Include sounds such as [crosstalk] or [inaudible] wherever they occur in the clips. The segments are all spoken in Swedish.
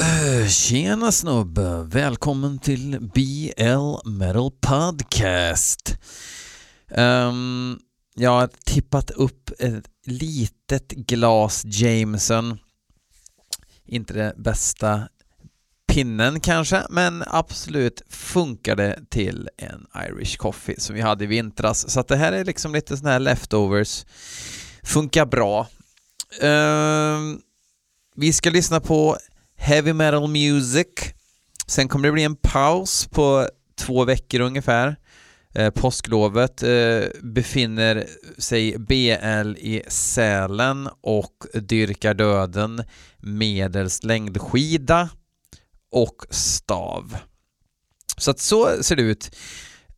Eh, tjena snubbe, välkommen till BL Metal Podcast. Um, jag har tippat upp ett litet glas Jameson. Inte det bästa pinnen kanske, men absolut funkar det till en Irish coffee som vi hade i vintras. Så att det här är liksom lite sådana här leftovers. Funkar bra. Um, vi ska lyssna på heavy metal music. Sen kommer det bli en paus på två veckor ungefär. Eh, påsklovet eh, befinner sig BL i Sälen och dyrkar döden medelst längdskida och stav. Så att så ser det ut.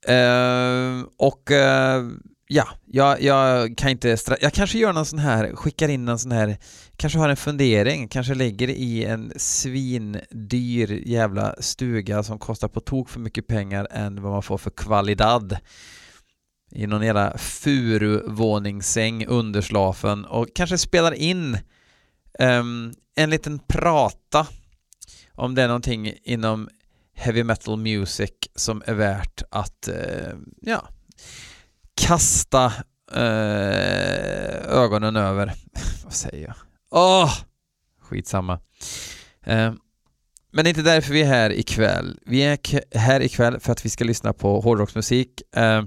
Eh, och eh, ja, jag, jag kan inte... Jag kanske gör någon sån här, skickar in någon sån här, kanske har en fundering, kanske lägger i en svindyr jävla stuga som kostar på tok för mycket pengar än vad man får för kvalidad. I någon jävla furuvåningssäng underslafen och kanske spelar in um, en liten prata om det är någonting inom heavy metal music som är värt att, uh, ja, kasta eh, ögonen över. [laughs] Vad säger jag? Åh! Oh, skitsamma. Eh, men det är inte därför vi är här ikväll. Vi är här ikväll för att vi ska lyssna på hårdrocksmusik. Eh,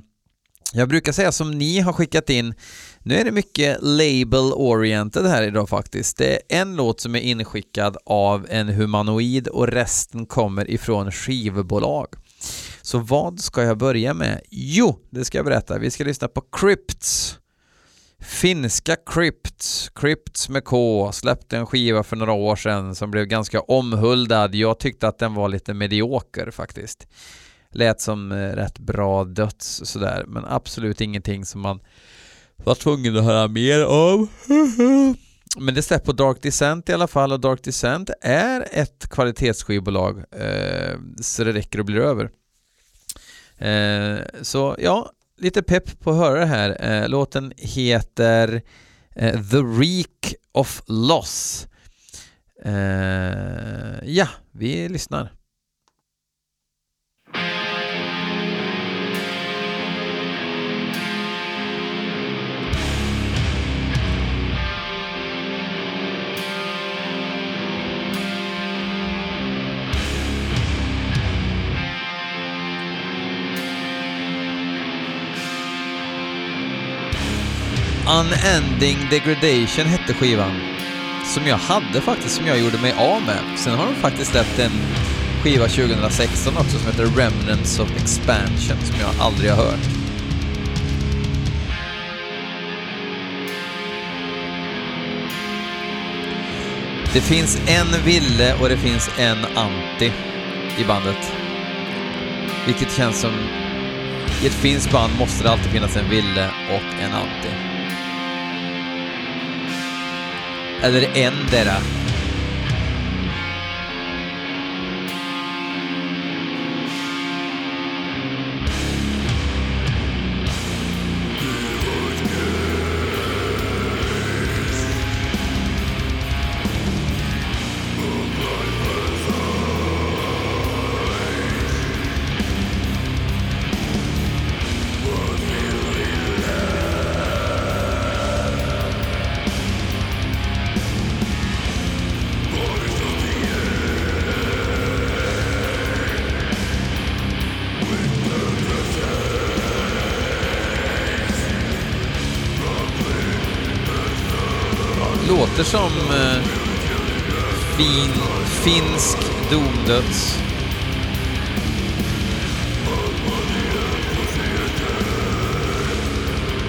jag brukar säga som ni har skickat in, nu är det mycket label-oriented här idag faktiskt. Det är en låt som är inskickad av en humanoid och resten kommer ifrån skivbolag. Så vad ska jag börja med? Jo, det ska jag berätta. Vi ska lyssna på Crypts. Finska Crypts, Crypts med K, släppte en skiva för några år sedan som blev ganska omhuldad. Jag tyckte att den var lite medioker faktiskt. Lät som eh, rätt bra döds sådär, men absolut ingenting som man var tvungen att höra mer av. [laughs] Men det släpps på Dark Descent i alla fall och Dark Descent är ett kvalitetsskivbolag eh, så det räcker och blir över. Eh, så ja, lite pepp på att höra det här. Eh, låten heter eh, The Reek of Loss. Eh, ja, vi lyssnar. Unending Degradation hette skivan. Som jag hade faktiskt, som jag gjorde mig av med. Sen har de faktiskt släppt en skiva 2016 också som heter Remnants of Expansion som jag aldrig har hört. Det finns en ville och det finns en anti i bandet. Vilket känns som... I ett finskt band måste det alltid finnas en ville och en anti. Eller endera. låter som eh, fin, finsk domdöds.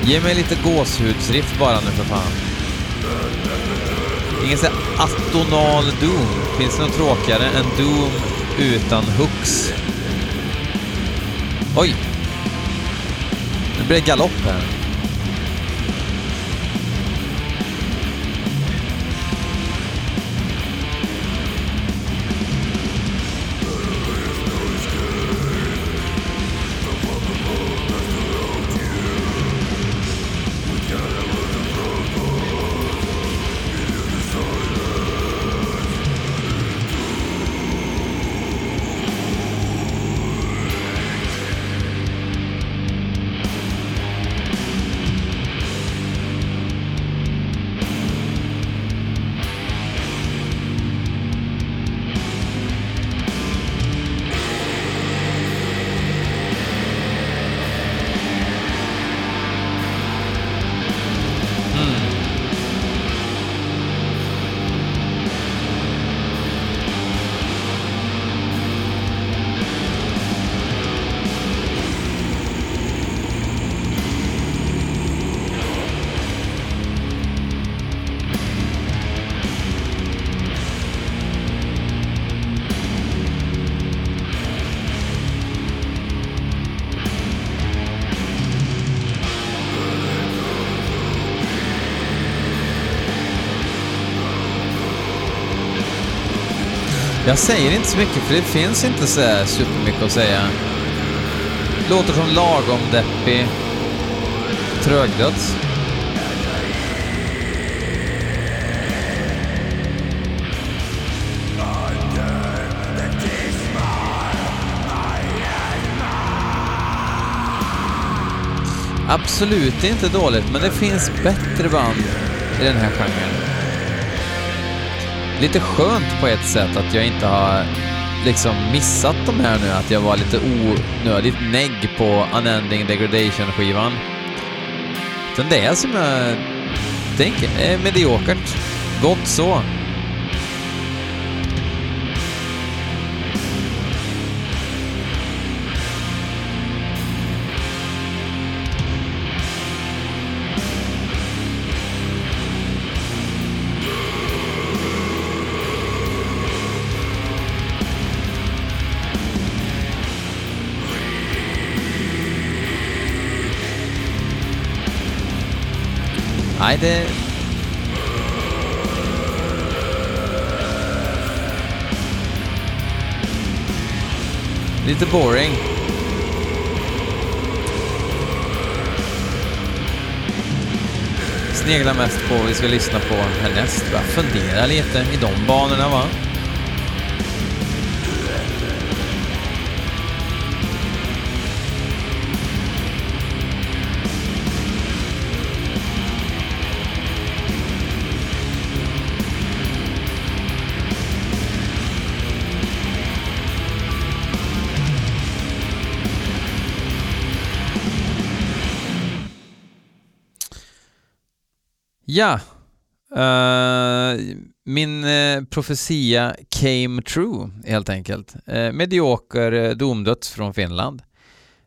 Ge mig lite gåshudsriff bara nu för fan. Ingen sån atonal Doom. Finns det något tråkigare än Doom utan hooks? Oj! Nu blir det galopp här. Jag säger inte så mycket för det finns inte så supermycket att säga. Låter som lagom deppig trögdöds. Absolut inte dåligt, men det finns bättre band i den här genren. Lite skönt på ett sätt att jag inte har liksom missat de här nu, att jag var lite onödigt negg på Unending Degradation-skivan. Utan det är som jag tänker, är mediokert. Gott så. Nej, det... Lite boring. Sneglar mest på vad vi ska lyssna på härnäst. Fundera lite i de banorna, va? Ja, uh, min uh, profetia came true helt enkelt. Uh, medioker uh, domdöds från Finland.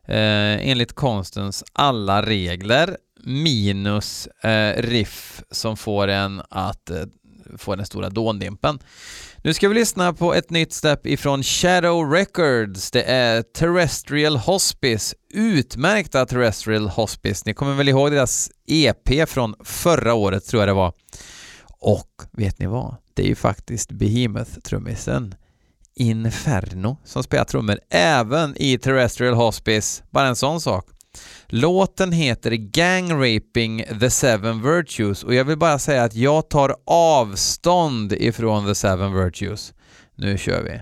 enligt konstens alla regler minus riff som får en att få den stora dåndimpen. Nu ska vi lyssna på ett nytt stepp ifrån Shadow Records. Det är Terrestrial Hospice. Utmärkta Terrestrial Hospice. Ni kommer väl ihåg deras EP från förra året, tror jag det var. Och vet ni vad? Det är ju faktiskt Behemoth-trummisen Inferno som spelar trummor även i Terrestrial Hospice. Bara en sån sak. Låten heter Gang Raping the Seven Virtues och jag vill bara säga att jag tar avstånd ifrån the Seven Virtues. Nu kör vi.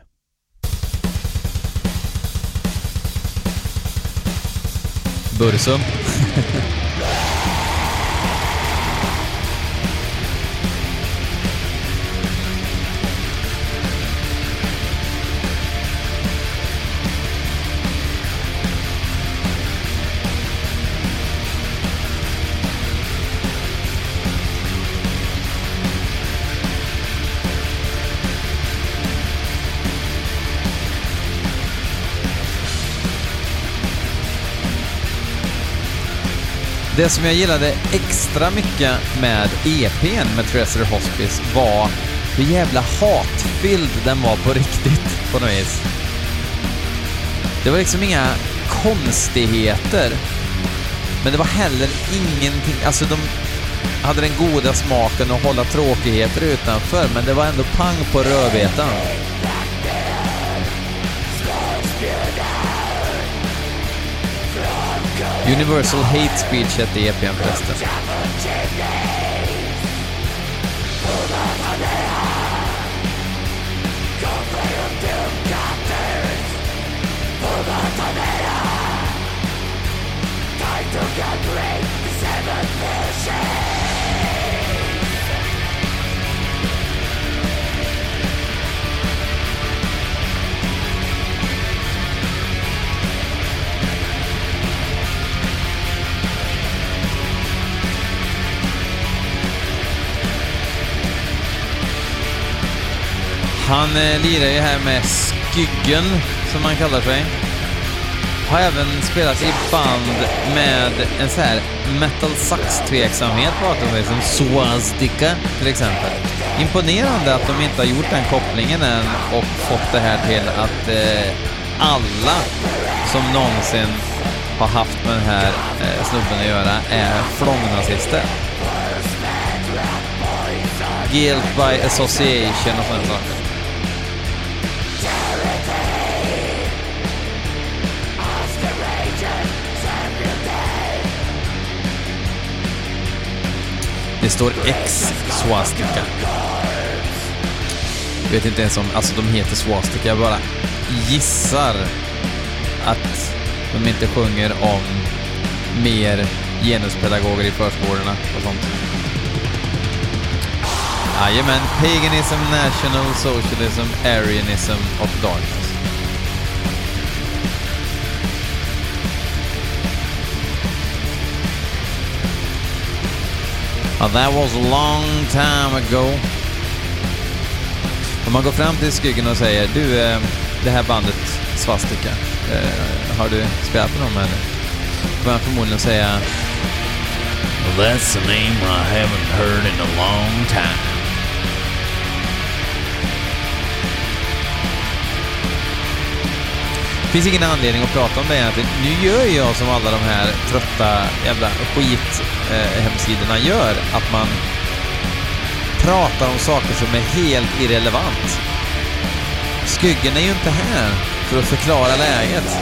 Bursum. [laughs] Det som jag gillade extra mycket med EPn med Treasure Hospice var hur jävla hatfylld den var på riktigt på något vis. Det var liksom inga konstigheter. Men det var heller ingenting, alltså de hade den goda smaken att hålla tråkigheter utanför, men det var ändå pang på rödbetan. Universal Hate Speech hette EPn förresten. the seventh festa. Han eh, lirar ju här med Skyggen, som han kallar sig. Har även spelat i band med en så här metal sax-tveksamhet bakom sig, som Swastika till exempel. Imponerande att de inte har gjort den kopplingen än och fått det här till att eh, alla som någonsin har haft med den här eh, snubben att göra är flångnazister. Guilt by association och sådana saker. Det står X swastika. Jag vet inte ens om, alltså de heter swastika, jag bara gissar att de inte sjunger om mer genuspedagoger i förskolorna och sånt. Jajamän, paganism, national socialism, arianism och darkness. Oh, that was a long time ago. Om man går fram till Skyggen och säger du, eh, det här bandet Svastika, eh, har du spelat med dem eller? Då kommer han förmodligen säga Well, that's a name I haven't heard in a long time. Det finns ingen anledning att prata om det egentligen. Nu gör jag som alla de här trötta jävla skithemsidorna eh, gör, att man pratar om saker som är helt irrelevant. Skyggen är ju inte här för att förklara läget.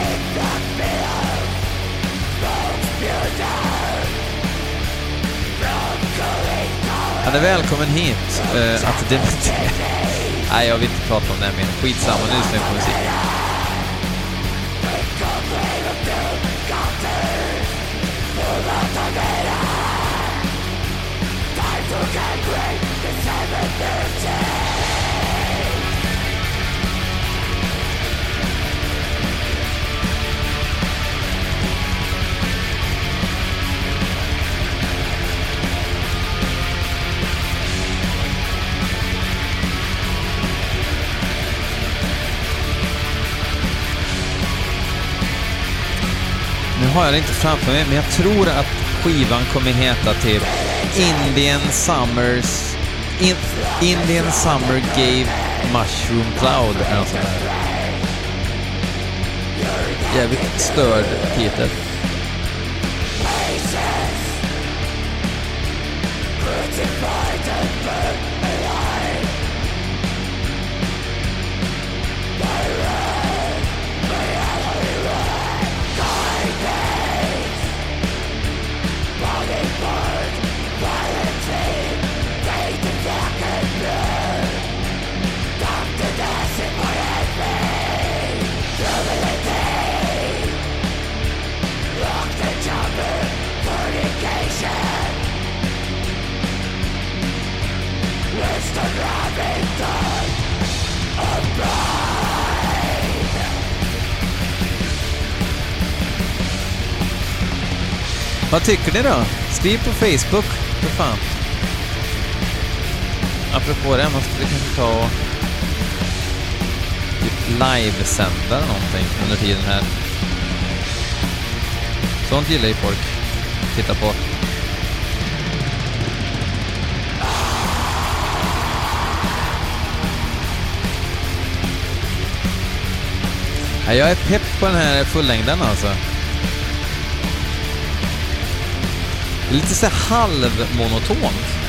Han är välkommen hit uh, att debattera. [laughs] Nej, jag vill inte prata om det här mer. Skitsamma, nu lyssnar vi på musik. Har jag det inte framför mig, men jag tror att skivan kommer heta typ Indian Summers... In, Indian Summer Gave Mushroom Cloud eller något sånt där. Jävligt störd titel. Vad tycker ni då? Skriv på Facebook, för fan. Apropå det, man skulle kanske ta och typ livesända någonting under tiden här. Sånt gillar ju folk. Titta på. Jag är pepp på den här fullängden alltså. Lite så här halvmonotont.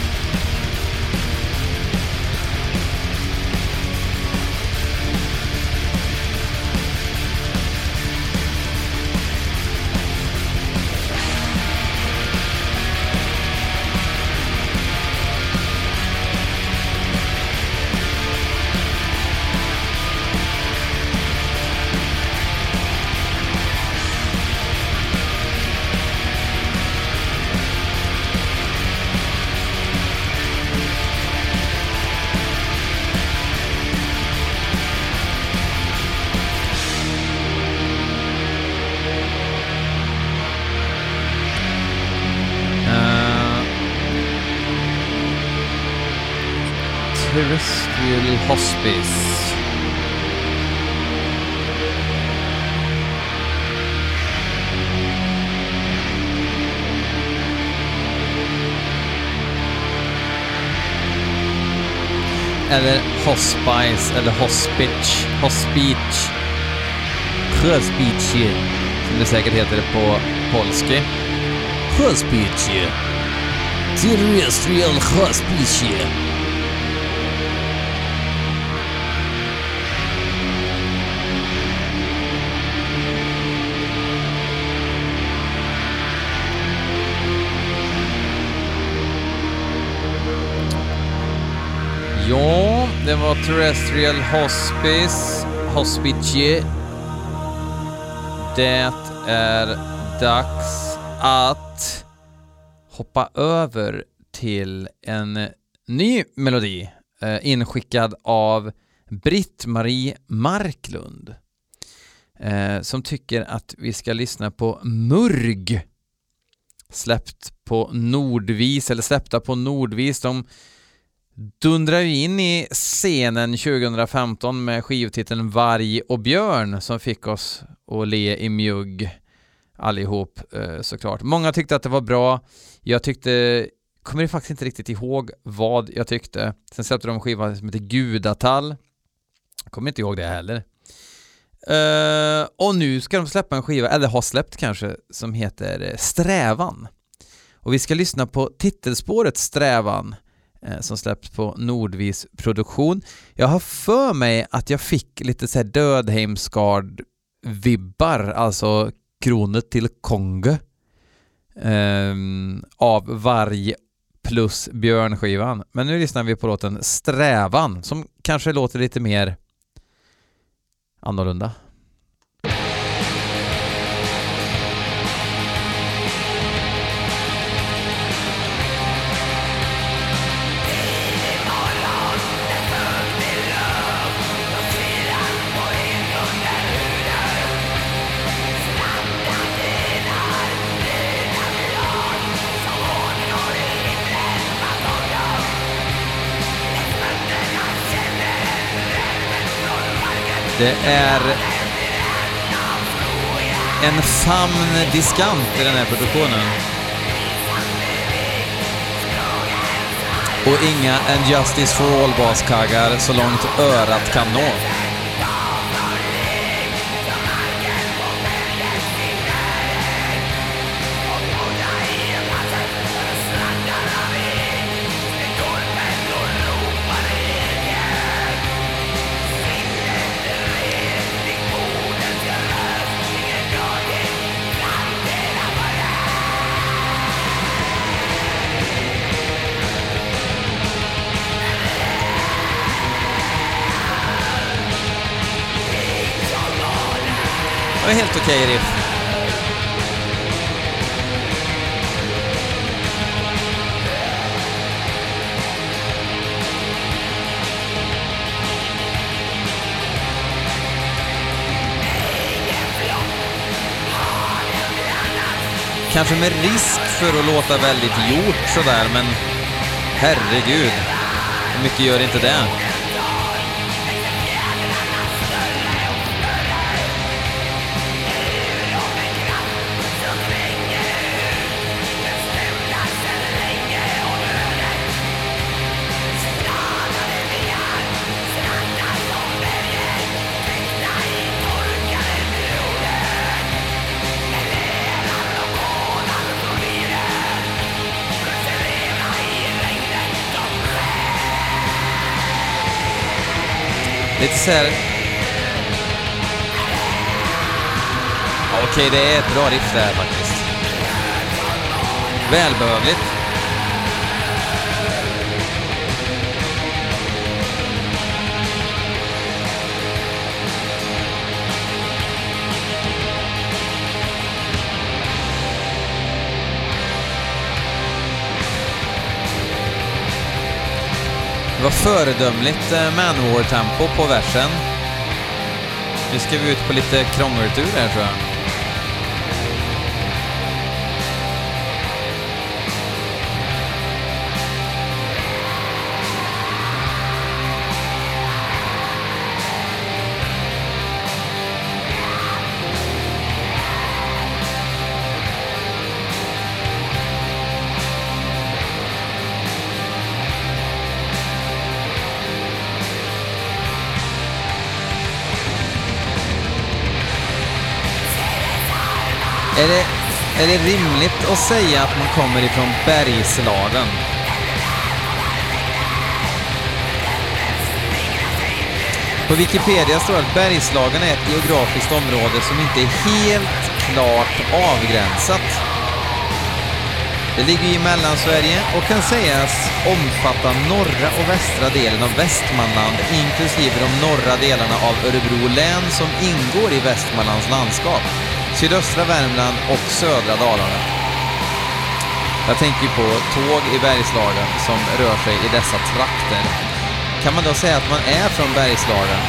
Terrestrial Hospice. Eller Hospice, eller Hospitch. Hospitch. Hospitch. Som det säkert heter på polski. Hospicie. Terrestrial Ja, det var Terrestrial Hospice, Hospice. Det är dags att hoppa över till en ny melodi eh, inskickad av Britt-Marie Marklund eh, som tycker att vi ska lyssna på Murg släppt på Nordvis, eller släppta på Nordvis. De dundrar ju in i scenen 2015 med skivtiteln Varg och björn som fick oss att le i mjugg allihop eh, såklart. Många tyckte att det var bra. Jag tyckte, kommer faktiskt inte riktigt ihåg vad jag tyckte. Sen släppte de en skiva som heter Gudatall. Kommer inte ihåg det heller. Uh, och nu ska de släppa en skiva, eller har släppt kanske, som heter eh, Strävan. Och vi ska lyssna på titelspåret Strävan Eh, som släpps på Nordvis Produktion. Jag har för mig att jag fick lite så här Dödheimsgard-vibbar, alltså kronet till Kongo uh, ehm, av varg plus björnskivan. Men nu lyssnar vi på låten Strävan som kanske låter lite mer annorlunda. Det är en famn diskant i den här produktionen. Och inga And Justice for All-baskaggar så långt örat kan nå. Det var helt okej okay riff. Kanske med risk för att låta väldigt gjort sådär, men herregud, hur mycket gör inte det? Lite såhär... Okej, det är ett bra riff där faktiskt. Välbehövligt. Det var föredömligt eh, Manowar-tempo på versen. Nu ska vi ut på lite krångeltur här tror jag. Är det, är det rimligt att säga att man kommer ifrån Bergslagen? På Wikipedia står att Bergslagen är ett geografiskt område som inte är helt klart avgränsat. Det ligger i Mellansverige och kan sägas omfatta norra och västra delen av Västmanland inklusive de norra delarna av Örebro län som ingår i Västmanlands landskap, sydöstra Värmland och södra Dalarna. Jag tänker på tåg i Bergslagen som rör sig i dessa trakter. Kan man då säga att man är från Bergslagen?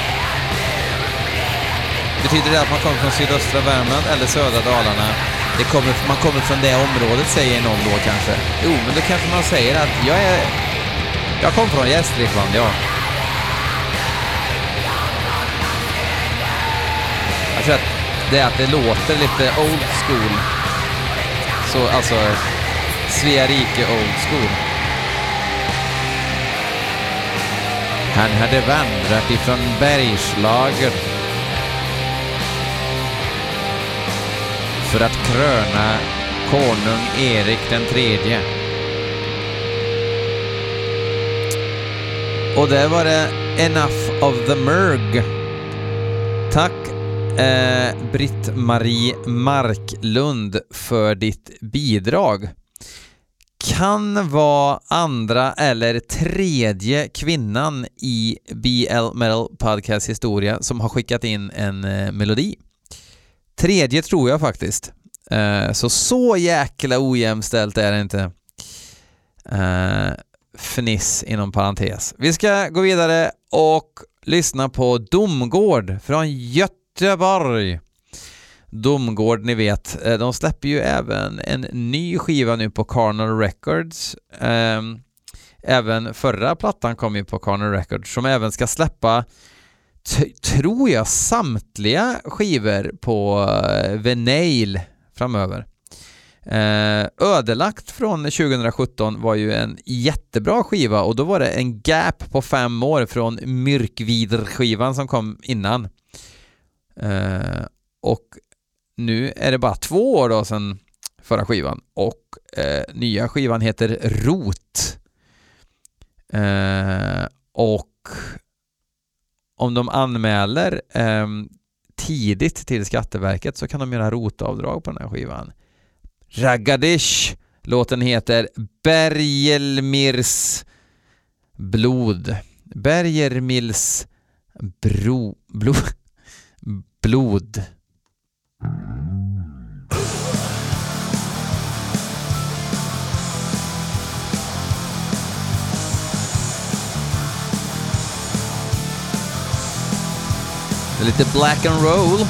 Betyder det att man kommer från sydöstra Värmland eller södra Dalarna? Det kommer, man kommer från det området säger någon då kanske. Jo, men då kanske man säger att jag är... Jag kommer från Gästrikland, ja. Jag tror att det är att det låter lite old school. Så alltså, Svea rike old school. Han hade vandrat ifrån Bergslagen för att kröna konung Erik den tredje. Och där var det Enough of the Murg. Tack eh, Britt-Marie Marklund för ditt bidrag. Kan vara andra eller tredje kvinnan i BL Metal Podcast historia som har skickat in en eh, melodi. Tredje tror jag faktiskt. Eh, så så jäkla ojämställt är det inte. Eh, fniss inom parentes. Vi ska gå vidare och lyssna på Domgård från Göteborg. Domgård, ni vet, eh, de släpper ju även en ny skiva nu på Carnal Records. Ehm, även förra plattan kom ju på Carnal Records som även ska släppa tror jag, samtliga skivor på eh, Venail framöver. Eh, Ödelagt från 2017 var ju en jättebra skiva och då var det en gap på fem år från Myrkvider-skivan som kom innan. Eh, och nu är det bara två år då sedan förra skivan och eh, nya skivan heter Rot. Eh, och om de anmäler eh, tidigt till Skatteverket så kan de göra rotavdrag på den här skivan. Raggadish! Låten heter Bergelmirs blod. Bergermils bro, blod. Lite black and roll.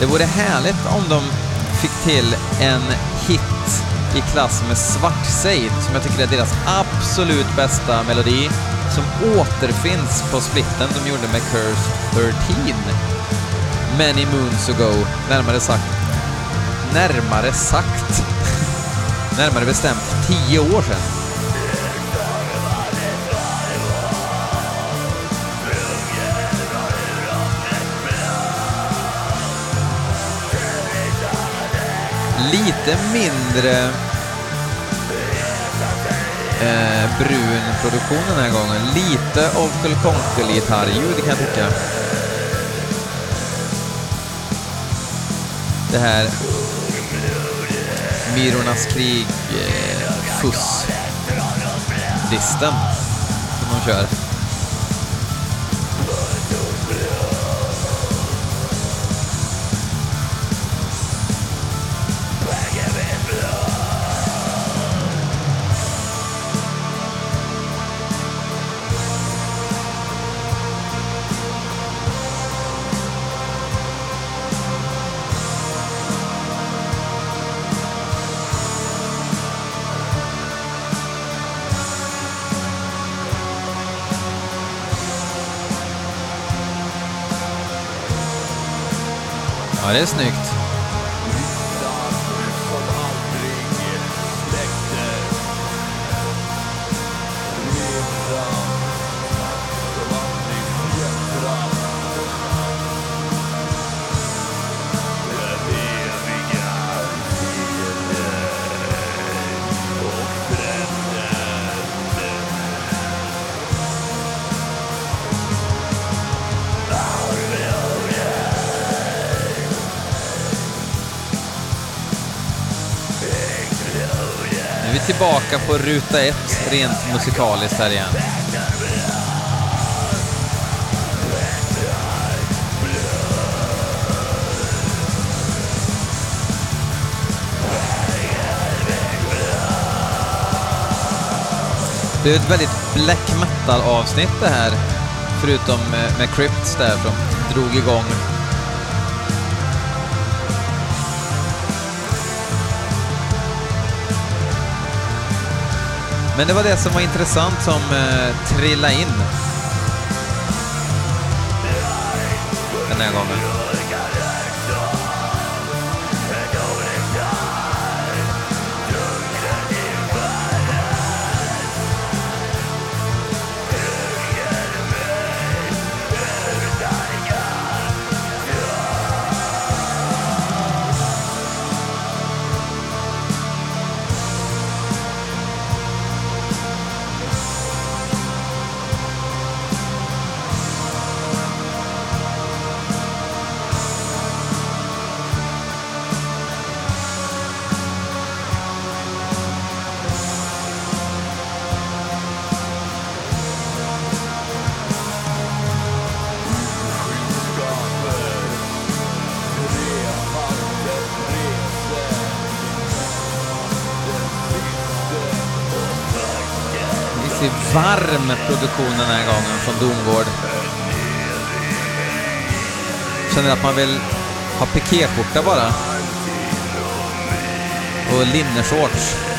Det vore härligt om de fick till en hit i klass med Svart Seid, som jag tycker är deras absolut bästa melodi, som återfinns på splitten de gjorde med Curse 13. Many moons ago, närmare sagt. Närmare sagt. [laughs] närmare bestämt tio år sedan. Lite mindre eh, brun produktion den här gången. Lite Onkel Konkel-gitarrljud kan jag tycka. Det här Myrornas krig eh, fuss-disten som de kör. Tillbaka på ruta ett rent musikaliskt här igen. Det är ett väldigt black metal-avsnitt det här. Förutom med, Crypts där som drog igång. Men det var det som var intressant som eh, trillade in. Den här gången. Väldigt varm produktion den här gången från Domgård. Känner att man vill ha pikéskjorta bara. Och linneshorts.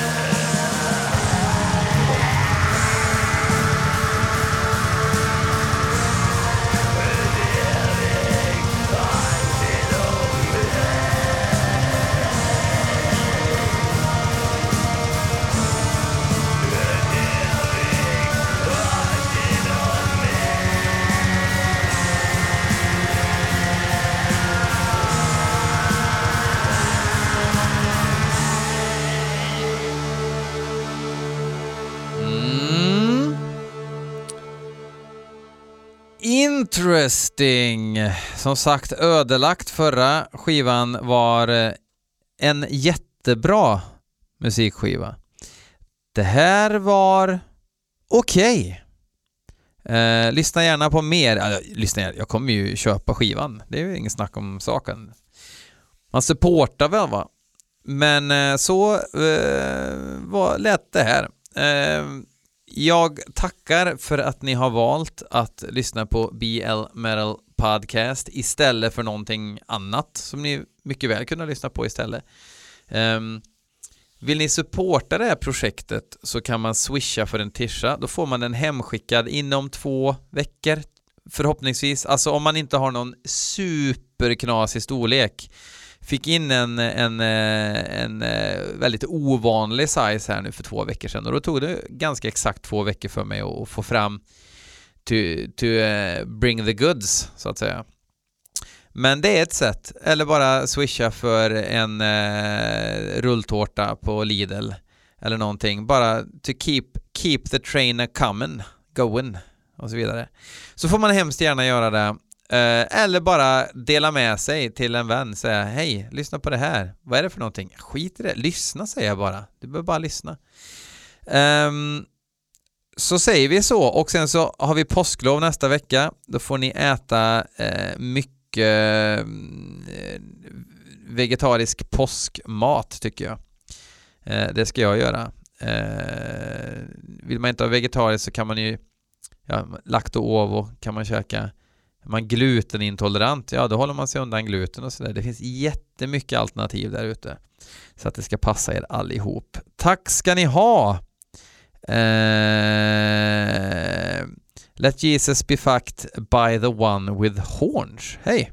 Som sagt, ödelagt förra skivan var eh, en jättebra musikskiva. Det här var okej. Eh, lyssna gärna på mer. Äh, lyssna gärna. Jag kommer ju köpa skivan. Det är ju inget snack om saken. Man supportar väl va? Men eh, så eh, var, lät det här. Eh, jag tackar för att ni har valt att lyssna på BL Metal Podcast istället för någonting annat som ni mycket väl kunde lyssna på istället. Um, vill ni supporta det här projektet så kan man swisha för en tisha. Då får man den hemskickad inom två veckor förhoppningsvis. Alltså om man inte har någon superknasig storlek. Fick in en, en, eh, en eh, väldigt ovanlig size här nu för två veckor sedan och då tog det ganska exakt två veckor för mig att få fram to, to uh, bring the goods så att säga. Men det är ett sätt, eller bara swisha för en uh, rulltårta på Lidl eller någonting, bara to keep, keep the train a coming, going och så vidare. Så får man hemskt gärna göra det eh, eller bara dela med sig till en vän, säga hej, lyssna på det här. Vad är det för någonting? Skit i det, lyssna säger jag bara. Du behöver bara lyssna. Um, så säger vi så och sen så har vi påsklov nästa vecka. Då får ni äta eh, mycket eh, vegetarisk påskmat tycker jag. Eh, det ska jag göra. Eh, vill man inte ha vegetariskt så kan man ju ja, lakto ovo kan man käka. Är man glutenintolerant, ja då håller man sig undan gluten och sådär. Det finns jättemycket alternativ där ute. Så att det ska passa er allihop. Tack ska ni ha! Eh, let Jesus be fucked by the one with horns. Hej!